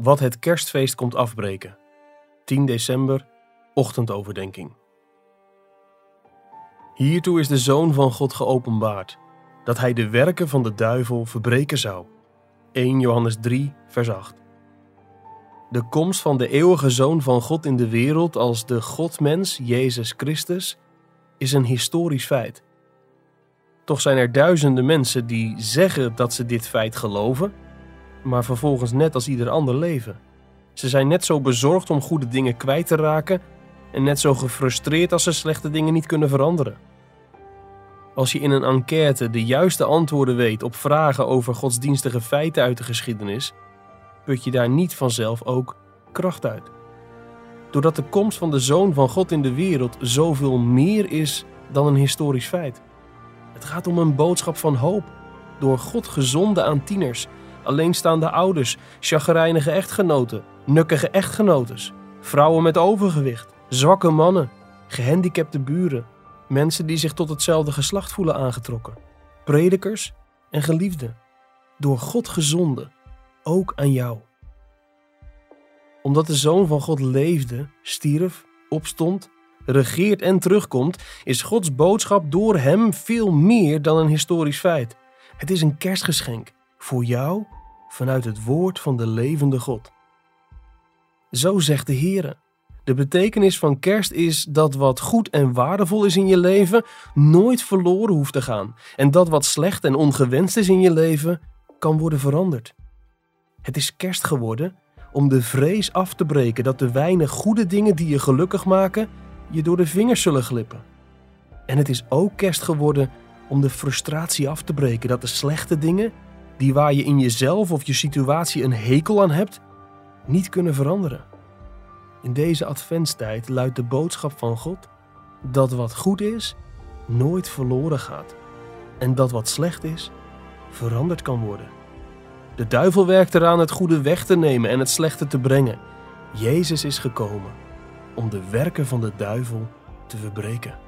Wat het kerstfeest komt afbreken. 10 december, ochtendoverdenking. Hiertoe is de Zoon van God geopenbaard, dat hij de werken van de duivel verbreken zou. 1 Johannes 3, vers 8. De komst van de eeuwige Zoon van God in de wereld als de Godmens, Jezus Christus, is een historisch feit. Toch zijn er duizenden mensen die zeggen dat ze dit feit geloven, maar vervolgens net als ieder ander leven. Ze zijn net zo bezorgd om goede dingen kwijt te raken en net zo gefrustreerd als ze slechte dingen niet kunnen veranderen. Als je in een enquête de juiste antwoorden weet op vragen over godsdienstige feiten uit de geschiedenis, put je daar niet vanzelf ook kracht uit. Doordat de komst van de Zoon van God in de wereld zoveel meer is dan een historisch feit. Het gaat om een boodschap van hoop, door God gezonden aan tieners, alleenstaande ouders, chagrijnige echtgenoten, nukkige echtgenotes, vrouwen met overgewicht, zwakke mannen, gehandicapte buren, mensen die zich tot hetzelfde geslacht voelen aangetrokken, predikers en geliefden. Door God gezonden, ook aan jou. Omdat de Zoon van God leefde, stierf, opstond, regeert en terugkomt, is Gods boodschap door hem veel meer dan een historisch feit. Het is een kerstgeschenk voor jou vanuit het woord van de levende God. Zo zegt de Heer. De betekenis van kerst is dat wat goed en waardevol is in je leven nooit verloren hoeft te gaan. En dat wat slecht en ongewenst is in je leven kan worden veranderd. Het is kerst geworden om de vrees af te breken dat de weinig goede dingen die je gelukkig maken je door de vingers zullen glippen. En het is ook kerst geworden om de frustratie af te breken dat de slechte dingen, die waar je in jezelf of je situatie een hekel aan hebt, niet kunnen veranderen. In deze adventstijd luidt de boodschap van God dat wat goed is, nooit verloren gaat. En dat wat slecht is, veranderd kan worden. De duivel werkt eraan het goede weg te nemen en het slechte te brengen. Jezus is gekomen om de werken van de duivel te verbreken.